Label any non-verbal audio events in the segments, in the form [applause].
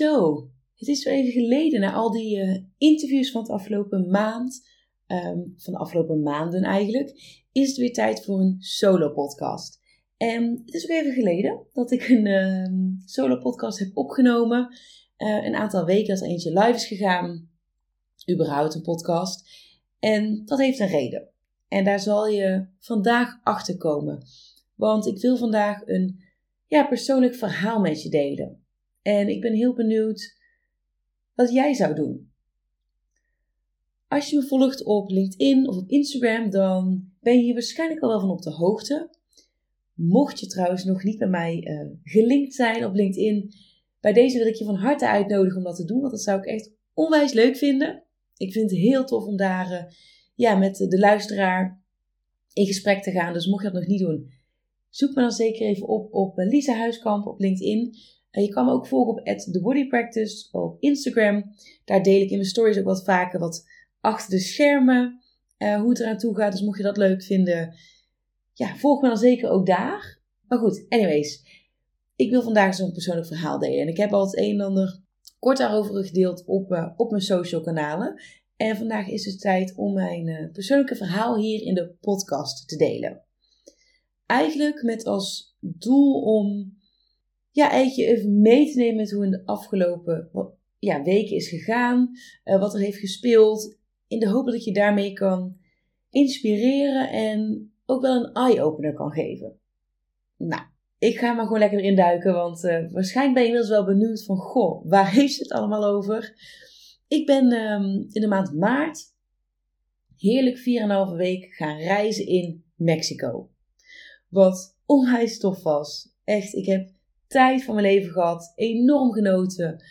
Zo, het is weer even geleden na al die uh, interviews van het afgelopen maand, um, van de afgelopen maanden eigenlijk, is het weer tijd voor een solo podcast. En het is ook even geleden dat ik een uh, solo podcast heb opgenomen. Uh, een aantal weken er eentje live is gegaan. Überhaupt een podcast. En dat heeft een reden. En daar zal je vandaag achter komen. Want ik wil vandaag een ja, persoonlijk verhaal met je delen. En ik ben heel benieuwd wat jij zou doen. Als je me volgt op LinkedIn of op Instagram, dan ben je hier waarschijnlijk al wel van op de hoogte. Mocht je trouwens nog niet bij mij uh, gelinkt zijn op LinkedIn, bij deze wil ik je van harte uitnodigen om dat te doen, want dat zou ik echt onwijs leuk vinden. Ik vind het heel tof om daar uh, ja, met de luisteraar in gesprek te gaan. Dus mocht je dat nog niet doen, zoek me dan zeker even op op Lisa Huiskamp op LinkedIn. Je kan me ook volgen op The Practice op Instagram. Daar deel ik in mijn stories ook wat vaker wat achter de schermen. Uh, hoe het eraan toe gaat. Dus mocht je dat leuk vinden, ja, volg me dan zeker ook daar. Maar goed, anyways. Ik wil vandaag zo'n persoonlijk verhaal delen. En ik heb al het een en ander kort daarover gedeeld op, uh, op mijn social kanalen. En vandaag is het tijd om mijn uh, persoonlijke verhaal hier in de podcast te delen. Eigenlijk met als doel om ja, eigenlijk even mee te nemen met hoe in de afgelopen ja, weken is gegaan, uh, wat er heeft gespeeld, in de hoop dat je daarmee kan inspireren en ook wel een eye-opener kan geven. Nou, ik ga maar gewoon lekker erin duiken, want uh, waarschijnlijk ben je inmiddels wel benieuwd van, goh, waar [laughs] heeft het allemaal over? Ik ben um, in de maand maart heerlijk 4,5 week gaan reizen in Mexico. Wat onwijs tof was. Echt, ik heb tijd van mijn leven gehad. Enorm genoten.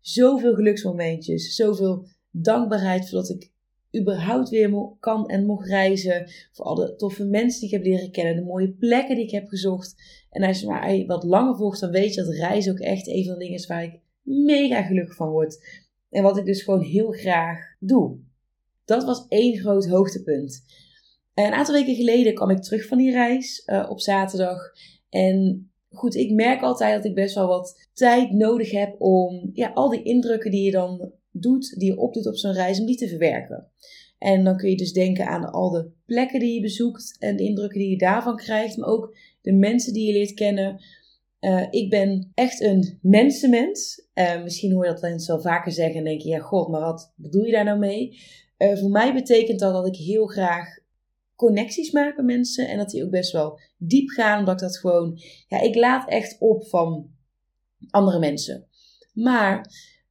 Zoveel geluksmomentjes. Zoveel dankbaarheid voor dat ik überhaupt weer kan en mocht reizen. Voor alle toffe mensen die ik heb leren kennen. De mooie plekken die ik heb gezocht. En als je maar wat langer volgt, dan weet je dat reizen ook echt een van de dingen is waar ik mega gelukkig van word. En wat ik dus gewoon heel graag doe. Dat was één groot hoogtepunt. En een aantal weken geleden kwam ik terug van die reis uh, op zaterdag. En goed, ik merk altijd dat ik best wel wat tijd nodig heb om ja, al die indrukken die je dan doet, die je opdoet op zo'n reis, om die te verwerken. En dan kun je dus denken aan al de plekken die je bezoekt en de indrukken die je daarvan krijgt, maar ook de mensen die je leert kennen. Uh, ik ben echt een mensenmens. Uh, misschien hoor je dat eens wel vaker zeggen en denk je, ja god, maar wat bedoel je daar nou mee? Uh, voor mij betekent dat dat ik heel graag connecties maken mensen. En dat die ook best wel diep gaan. Omdat ik dat gewoon. Ja, ik laat echt op van andere mensen. Maar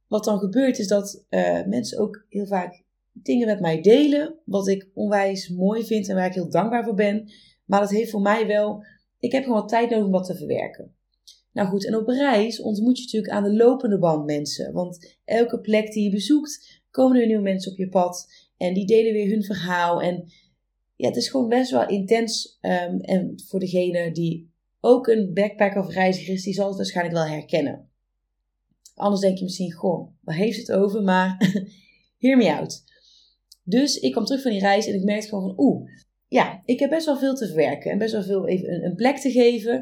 wat dan gebeurt is dat uh, mensen ook heel vaak dingen met mij delen. Wat ik onwijs mooi vind en waar ik heel dankbaar voor ben. Maar dat heeft voor mij wel. Ik heb gewoon wat tijd nodig om dat te verwerken. Nou goed, en op reis ontmoet je natuurlijk aan de lopende band mensen. Want elke plek die je bezoekt, komen er nieuwe mensen op je pad. En die delen weer hun verhaal. En ja, het is gewoon best wel intens. Um, en voor degene die ook een backpacker of reiziger is, die zal het waarschijnlijk wel herkennen. Anders denk je misschien, goh, waar heeft het over? Maar [laughs] hear me out. Dus ik kwam terug van die reis en ik merkte gewoon van, oeh, ja, ik heb best wel veel te verwerken. En best wel veel even een, plek te geven.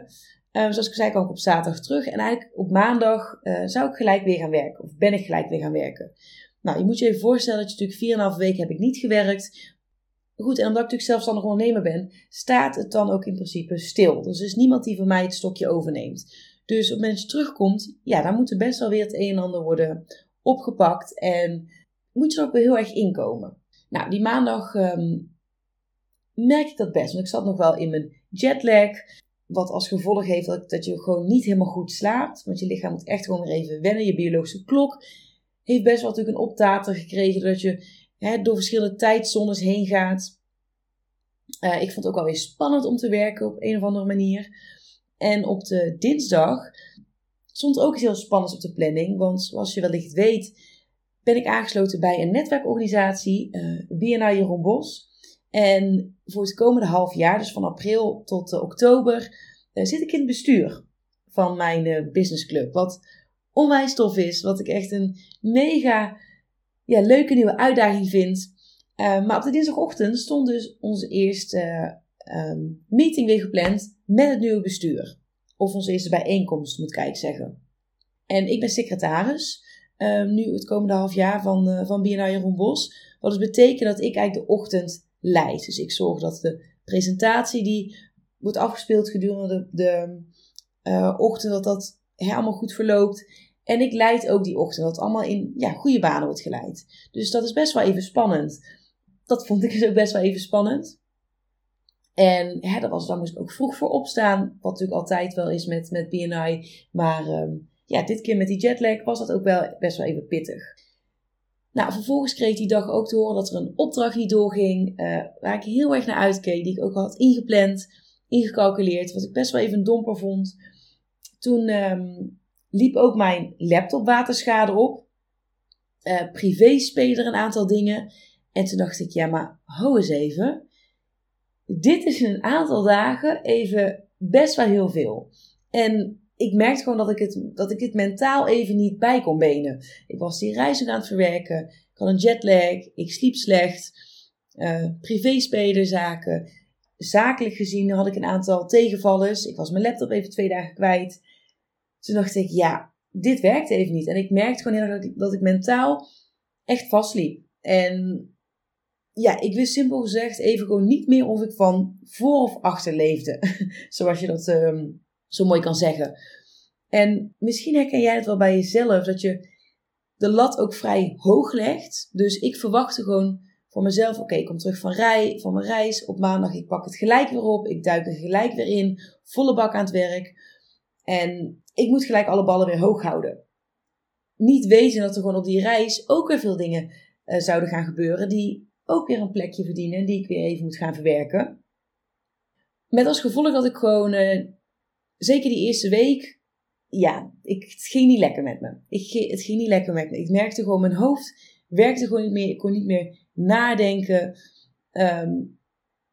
Um, zoals ik zei, kwam ik op zaterdag terug. En eigenlijk op maandag uh, zou ik gelijk weer gaan werken. Of ben ik gelijk weer gaan werken. Nou, je moet je even voorstellen dat je natuurlijk 4,5 weken heb ik niet gewerkt. Goed, en omdat ik natuurlijk zelfstandig ondernemer ben, staat het dan ook in principe stil. Dus er is niemand die van mij het stokje overneemt. Dus op je terugkomt, ja, dan moet best wel weer het een en ander worden opgepakt. En moet je er ook weer heel erg inkomen. Nou, die maandag um, merk ik dat best. Want ik zat nog wel in mijn jetlag. Wat als gevolg heeft dat, dat je gewoon niet helemaal goed slaapt. Want je lichaam moet echt gewoon weer even wennen. Je biologische klok heeft best wel natuurlijk een optater gekregen. Dat je door verschillende tijdzones heen gaat. Uh, ik vond het ook wel weer spannend om te werken op een of andere manier. En op de dinsdag stond ook iets heel spannends op de planning. Want zoals je wellicht weet, ben ik aangesloten bij een netwerkorganisatie, uh, BNI Jeroen Bos. En voor het komende half jaar, dus van april tot uh, oktober, zit ik in het bestuur van mijn businessclub. Wat onwijs tof is, wat ik echt een mega ja, leuke nieuwe uitdaging vind. maar op de dinsdagochtend stond dus onze eerste um, meeting weer gepland met het nieuwe bestuur. Of onze eerste bijeenkomst, moet ik eigenlijk zeggen. En ik ben secretaris, um, nu het komende half jaar van, uh, van Jeroen Bos. Wat dus betekent dat ik eigenlijk de ochtend leid. Dus ik zorg dat de presentatie die wordt afgespeeld gedurende de, uh, ochtend, dat dat helemaal goed verloopt. En ik leid ook die ochtend, dat allemaal in ja, goede banen wordt geleid. Dus dat is best wel even spannend. Dat vond ik dus ook best wel even spannend. En hè, dat was, daar moest ik ook vroeg voor opstaan. Wat natuurlijk altijd wel is met, met BNI. Maar um, ja, dit keer met die jetlag was dat ook wel best wel even pittig. Nou, vervolgens kreeg ik die dag ook te horen dat er een opdracht niet doorging. Uh, waar ik heel erg naar uitkeek. Die ik ook had ingepland, ingecalculeerd. Wat ik best wel even domper vond. Toen um, liep ook mijn laptop waterschade op. Uh, privé spelen een aantal dingen. En toen dacht ik, ja, maar hou eens even dit is in een aantal dagen even best wel heel veel. En ik merkte gewoon dat ik het, dat ik het mentaal even niet bij kon benen. Ik was die reis aan het verwerken. Ik had een jetlag. Ik sliep slecht. Uh, privé spelen zaken. Zakelijk gezien had ik een aantal tegenvallers. Ik was mijn laptop even twee dagen kwijt. Toen dacht ik, ja, dit werkt even niet. En ik merkte gewoon heel erg dat ik, dat ik mentaal echt vastliep. En ja, ik wist simpel gezegd even gewoon niet meer of ik van voor of achter leefde. [laughs] Zoals je dat um, zo mooi kan zeggen. En misschien herken jij het wel bij jezelf, dat je de lat ook vrij hoog legt. Dus ik verwachtte gewoon van mezelf, oké, ik kom terug van, rij, van mijn reis op maandag, ik pak het gelijk weer op, ik duik er gelijk weer in, volle bak aan het werk. En ik moet gelijk alle ballen weer hoog houden. Niet weten dat er gewoon op die reis ook weer veel dingen uh, zouden gaan gebeuren die ook weer een plekje verdienen die ik weer even moet gaan verwerken. Met als gevolg dat ik gewoon, uh, zeker die eerste week, ja, ik, het ging niet lekker met me. Ik, het ging niet lekker met me. Ik merkte gewoon, mijn hoofd werkte gewoon niet meer. Ik kon niet meer nadenken. Um,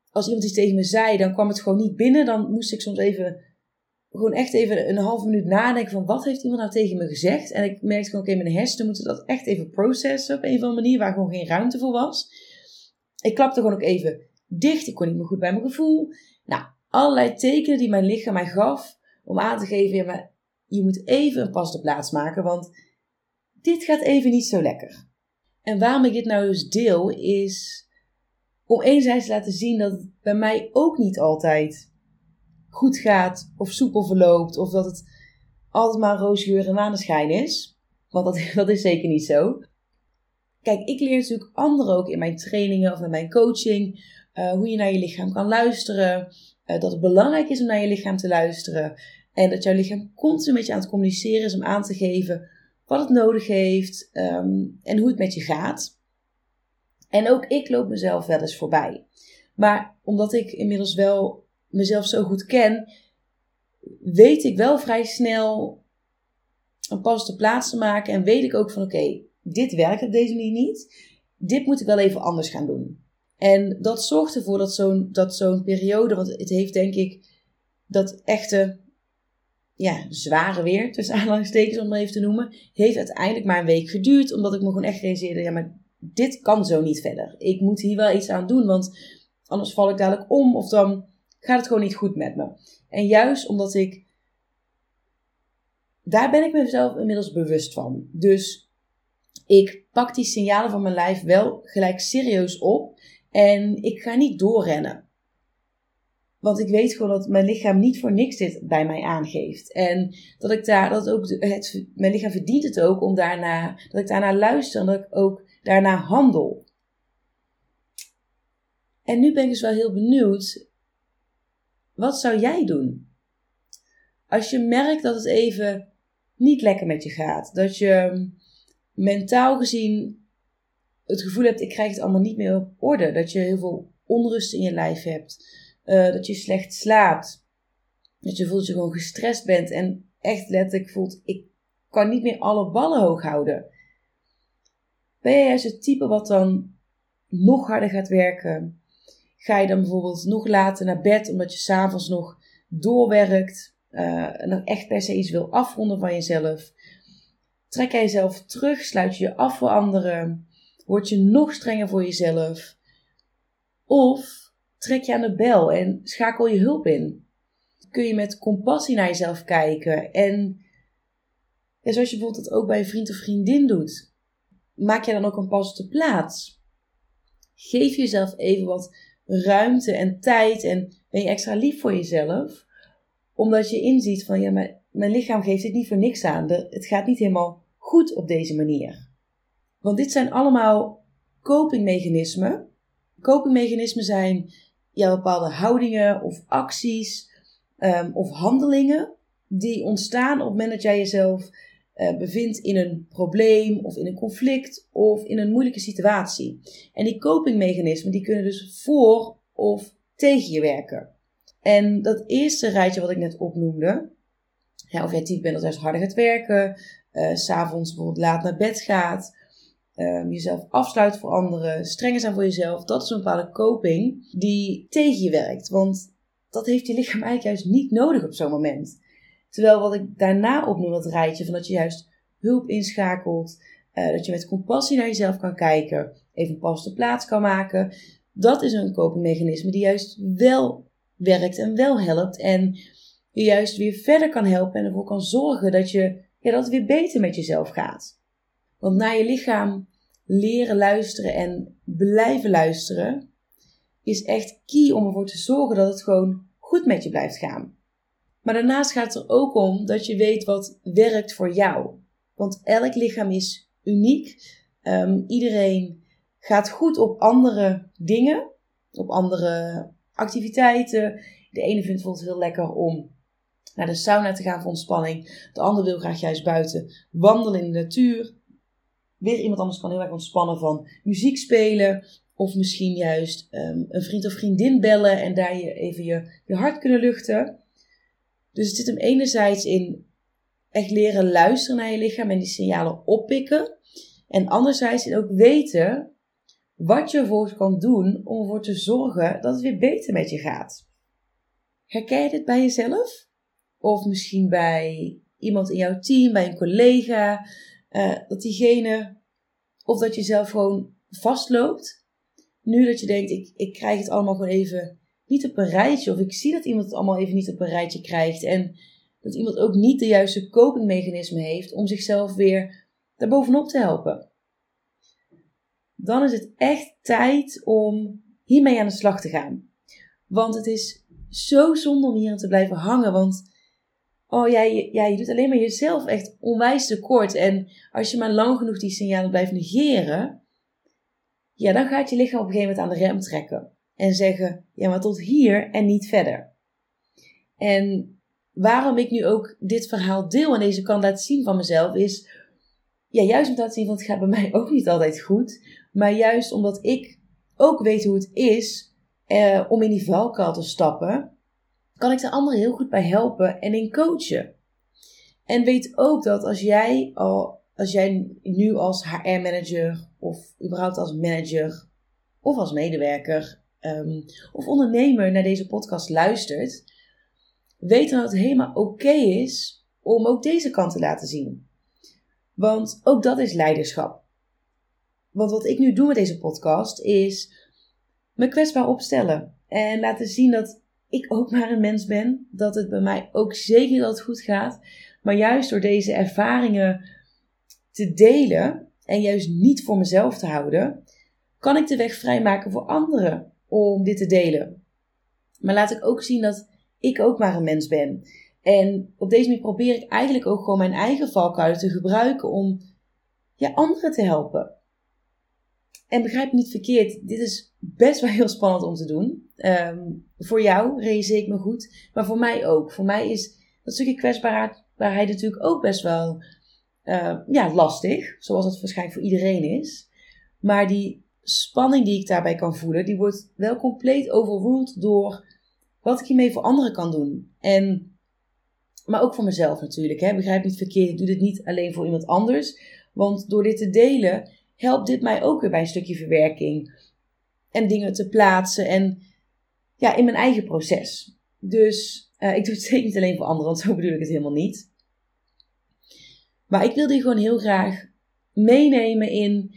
als iemand iets tegen me zei, dan kwam het gewoon niet binnen. Dan moest ik soms even, gewoon echt even een half minuut nadenken van wat heeft iemand nou tegen me gezegd. En ik merkte gewoon, oké, okay, mijn hersenen moeten dat echt even processen op een of andere manier, waar gewoon geen ruimte voor was. Ik klapte gewoon ook even dicht. Ik kon niet meer goed bij mijn gevoel. Nou, allerlei tekenen die mijn lichaam mij gaf om aan te geven, ja, je moet even een pas de plaats maken, want dit gaat even niet zo lekker. En waarom ik dit nou dus deel, is om enerzijds te laten zien dat het bij mij ook niet altijd goed gaat, of soepel verloopt, of dat het altijd maar roosgeur en maneschijn is. Want dat, [laughs] dat is zeker niet zo. Kijk, ik leer natuurlijk anderen ook in mijn trainingen of in mijn coaching uh, hoe je naar je lichaam kan luisteren. Uh, dat het belangrijk is om naar je lichaam te luisteren. En dat jouw lichaam continu met je aan het communiceren is om aan te geven wat het nodig heeft um, en hoe het met je gaat. En ook ik loop mezelf wel eens voorbij. Maar omdat ik inmiddels wel mezelf zo goed ken, weet ik wel vrij snel een pas te plaats te maken. En weet ik ook van oké, dit werkt op deze manier niet. Dit moet ik wel even anders gaan doen. En dat zorgt ervoor dat zo'n, zo'n periode, want het heeft denk ik dat echte, ja, zware weer, tussen [laughs] aanhalingstekens om het even te noemen, heeft uiteindelijk maar een week geduurd, omdat ik me gewoon echt realiseerde, ja, maar dit kan zo niet verder. Ik moet hier wel iets aan doen, want anders val ik dadelijk om of dan gaat het gewoon niet goed met me. En juist omdat ik, daar ben ik mezelf inmiddels bewust van. Dus ik pak die signalen van mijn lijf wel gelijk serieus op en ik ga niet doorrennen. Want ik weet gewoon dat mijn lichaam niet voor niks dit bij mij aangeeft. En dat ik daar, dat ook, het, mijn lichaam verdient het ook om daarna, dat ik daarna luister en dat ik ook daarna handel. En nu ben ik dus wel heel benieuwd, wat zou jij doen? Als je merkt dat het even niet lekker met je gaat, dat je mentaal gezien het gevoel hebt, ik krijg het allemaal niet meer op orde. Dat je heel veel onrust in je lijf hebt. Uh, dat je slecht slaapt. Dat je voelt dat je gewoon gestrest bent en echt letterlijk voelt, ik kan niet meer alle ballen hoog houden. Ben je juist het type wat dan nog harder gaat werken? Ga je dan bijvoorbeeld nog later naar bed omdat je s'avonds nog doorwerkt uh, en nog echt per se iets wil afronden van jezelf? Trek jij jezelf terug? Sluit je je af voor anderen? Word je nog strenger voor jezelf? Of trek je aan de bel en schakel je hulp in? Kun je met compassie naar jezelf kijken en zoals je bijvoorbeeld dat ook bij een vriend of vriendin doet, maak je dan ook een pas op de plaats? Geef jezelf even wat ruimte en tijd en ben je extra lief voor jezelf, omdat je inziet van ja, mijn lichaam geeft dit niet voor niks aan. Het gaat niet helemaal goed op deze manier. Want dit zijn allemaal copingmechanismen. Copingmechanismen zijn ja, bepaalde houdingen of acties um, of handelingen die ontstaan op het moment dat jij jezelf uh, bevindt in een probleem of in een conflict of in een moeilijke situatie. En die copingmechanismen die kunnen dus voor of tegen je werken. En dat eerste rijtje wat ik net opnoemde, ja, of jij type bent dat juist harder gaat werken, uh, s'avonds bijvoorbeeld laat naar bed gaat, um, jezelf afsluit voor anderen, strenger zijn voor jezelf, dat is een bepaalde coping die tegen je werkt. Want dat heeft je lichaam eigenlijk juist niet nodig op zo'n moment. Terwijl wat ik daarna opnoem, dat rijtje van dat je juist hulp inschakelt, uh, dat je met compassie naar jezelf kan kijken, even pas de plaats kan maken, dat is een copingmechanisme die juist wel werkt en wel helpt en je juist weer verder kan helpen en ervoor kan zorgen dat, je, ja, dat het weer beter met jezelf gaat. Want naar je lichaam leren luisteren en blijven luisteren is echt key om ervoor te zorgen dat het gewoon goed met je blijft gaan. Maar daarnaast gaat het er ook om dat je weet wat werkt voor jou. Want elk lichaam is uniek. Um, iedereen gaat goed op andere dingen, op andere activiteiten. De ene vindt het heel lekker om naar de sauna te gaan voor ontspanning. De ander wil graag juist buiten wandelen in de natuur. Weer iemand anders kan heel erg ontspannen van muziek spelen. Of misschien juist um, een vriend of vriendin bellen en daar je even je, je hart kunnen luchten. Dus het zit hem enerzijds in echt leren luisteren naar je lichaam en die signalen oppikken. En anderzijds in ook weten wat je ervoor kan doen om ervoor te zorgen dat het weer beter met je gaat. Herken je dit bij jezelf? Of misschien bij iemand in jouw team, bij een collega, uh, dat diegene, of dat je zelf gewoon vastloopt. Nu dat je denkt, ik, ik krijg het allemaal gewoon even niet op een rijtje. Of ik zie dat iemand het allemaal even niet op een rijtje krijgt. En dat iemand ook niet de juiste copingmechanismen heeft om zichzelf weer daarbovenop te helpen. Dan is het echt tijd om hiermee aan de slag te gaan. Want het is zo zonde om hierin te blijven hangen. Want oh, jij, jij doet alleen maar jezelf echt onwijs tekort. En als je maar lang genoeg die signalen blijft negeren, ja, dan gaat je lichaam op een gegeven moment aan de rem trekken. En zeggen, ja, maar tot hier en niet verder. En waarom ik nu ook dit verhaal deel en deze kan laten zien van mezelf, is ja, juist om te laten zien, want het gaat bij mij ook niet altijd goed. Maar juist omdat ik ook weet hoe het is eh, om in die valkuil te stappen kan ik de anderen heel goed bij helpen en in coachen. En weet ook dat als jij, al, als jij nu als HR-manager of überhaupt als manager of als medewerker um, of ondernemer naar deze podcast luistert, weet dan dat het helemaal oké is om ook deze kant te laten zien. Want ook dat is leiderschap. Want wat ik nu doe met deze podcast is me kwetsbaar opstellen en laten zien dat ik ook maar een mens ben. Dat het bij mij ook zeker dat het goed gaat. Maar juist door deze ervaringen te delen en juist niet voor mezelf te houden, kan ik de weg vrijmaken voor anderen om dit te delen. Maar laat ik ook zien dat ik ook maar een mens ben. En op deze manier probeer ik eigenlijk ook gewoon mijn eigen valkuilen te gebruiken om ja, anderen te helpen. En begrijp me niet verkeerd, dit is best wel heel spannend om te doen. Um, voor jou realiseer ik me goed, maar voor mij ook. Voor mij is dat stukje kwetsbaarheid natuurlijk ook best wel uh, ja, lastig, zoals het waarschijnlijk voor iedereen is. Maar die spanning die ik daarbij kan voelen, die wordt wel compleet overruled door wat ik hiermee voor anderen kan doen. En, maar ook voor mezelf natuurlijk. Hè? Begrijp niet verkeerd, ik doe dit niet alleen voor iemand anders. Want door dit te delen, helpt dit mij ook weer bij een stukje verwerking. En dingen te plaatsen en ja, in mijn eigen proces. Dus uh, ik doe het [laughs] zeker niet alleen voor anderen, want zo bedoel ik het helemaal niet. Maar ik wilde je gewoon heel graag meenemen in,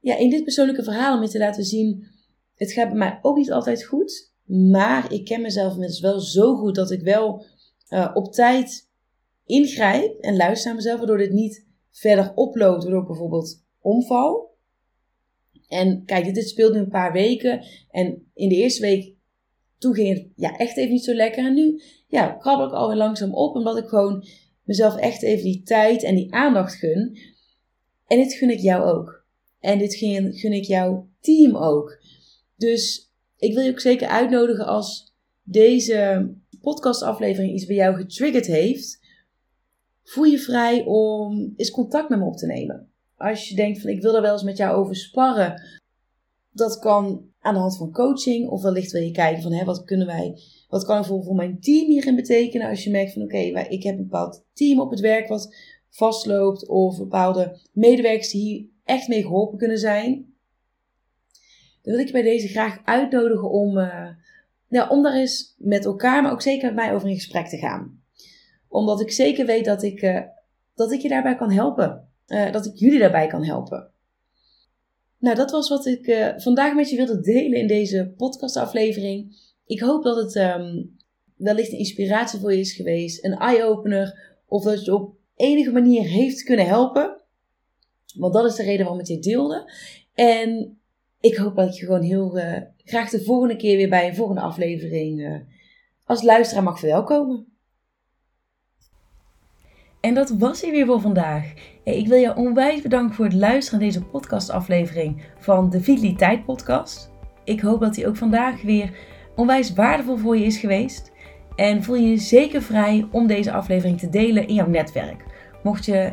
ja, in dit persoonlijke verhaal om je te laten zien. Het gaat bij mij ook niet altijd goed. Maar ik ken mezelf inmiddels wel zo goed dat ik wel uh, op tijd ingrijp en luister naar mezelf, waardoor dit niet verder oploopt, waardoor ik bijvoorbeeld omval. En kijk, dit speelt nu een paar weken. En in de eerste week, toen ging het ja, echt even niet zo lekker. En nu ja, krabbel ik alweer langzaam op, omdat ik gewoon mezelf echt even die tijd en die aandacht gun. En dit gun ik jou ook. En dit gun, ik jouw team ook. Dus ik wil je ook zeker uitnodigen als deze podcastaflevering iets bij jou getriggerd heeft. Voel je vrij om eens contact met me op te nemen. Als je denkt van ik wil er wel eens met jou over sparren. Dat kan aan de hand van coaching. Of wellicht wil je kijken van hè, wat kunnen wij, wat kan ik voor, voor mijn team hierin betekenen. Als je merkt van oké, ik heb een bepaald team op het werk wat vastloopt. Of bepaalde medewerkers die echt mee geholpen kunnen zijn. Dan wil ik je bij deze graag uitnodigen om, uh, nou, om daar eens met elkaar, maar ook zeker met mij over in gesprek te gaan. Omdat ik zeker weet dat ik, uh, dat ik je daarbij kan helpen. Uh, dat ik jullie daarbij kan helpen. Nou, dat was wat ik vandaag met je wilde delen in deze podcastaflevering. Ik hoop dat het um, wellicht een inspiratie voor je is geweest, een eye-opener, of dat je op enige manier heeft kunnen helpen. Want dat is de reden waarom ik dit deelde. En ik hoop dat je gewoon heel uh, graag de volgende keer weer bij een volgende aflevering uh, als luisteraar mag verwelkomen. En dat was hij weer voor vandaag. Ik wil je onwijs bedanken voor het luisteren naar deze podcastaflevering van de Vitaliteit Podcast. Ik hoop dat hij ook vandaag weer onwijs waardevol voor je is geweest. En voel je je zeker vrij om deze aflevering te delen in jouw netwerk. Mocht je